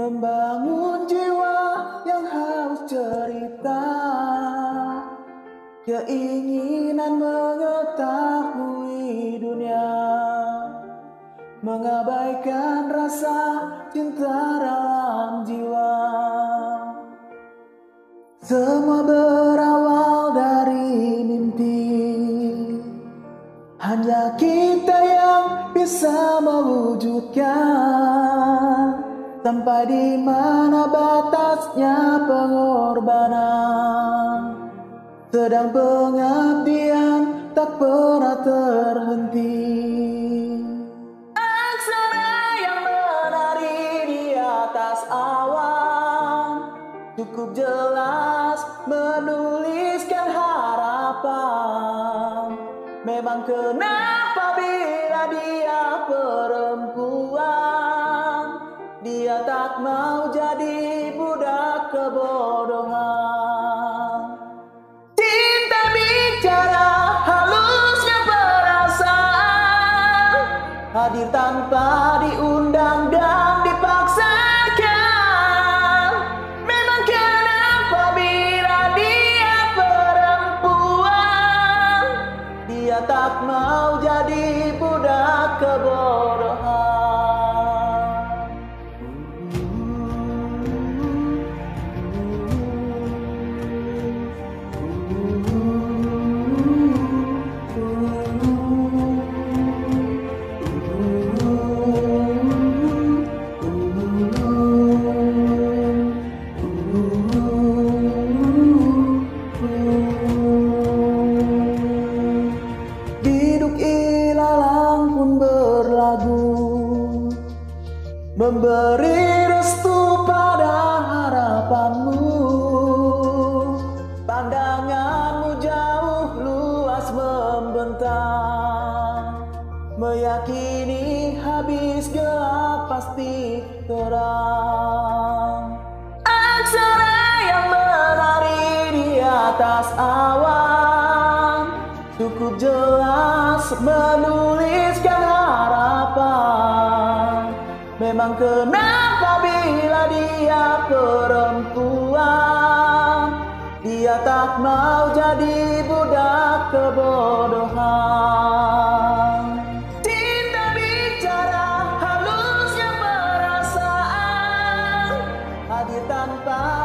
Membangun jiwa yang haus cerita. Keinginan mengetahui dunia. Mengabaikan rasa cinta dalam jiwa. Semua berawal Sampai di mana batasnya pengorbanan. Sedang pengabdian tak pernah terhenti. Aksara yang menari di atas awan. Cukup jelas menuliskan harapan. Memang kenapa bila dia perempuan dia tak mau jadi budak kebodohan. Cinta bicara halusnya perasaan. Hadir tanpa diundang dan dipaksakan. Memang kenapa bila dia perempuan? Dia tak mau jadi budak kebodohan Memberi restu pada harapanmu. Pandanganmu jauh luas membentang. Meyakini habis gelap pasti terang. Aksara yang menari di atas awan. Cukup jelas menuliskan Memang kenapa bila dia perempuan Dia tak mau jadi budak kebodohan. Cinta bicara halusnya perasaan Hadir tanpa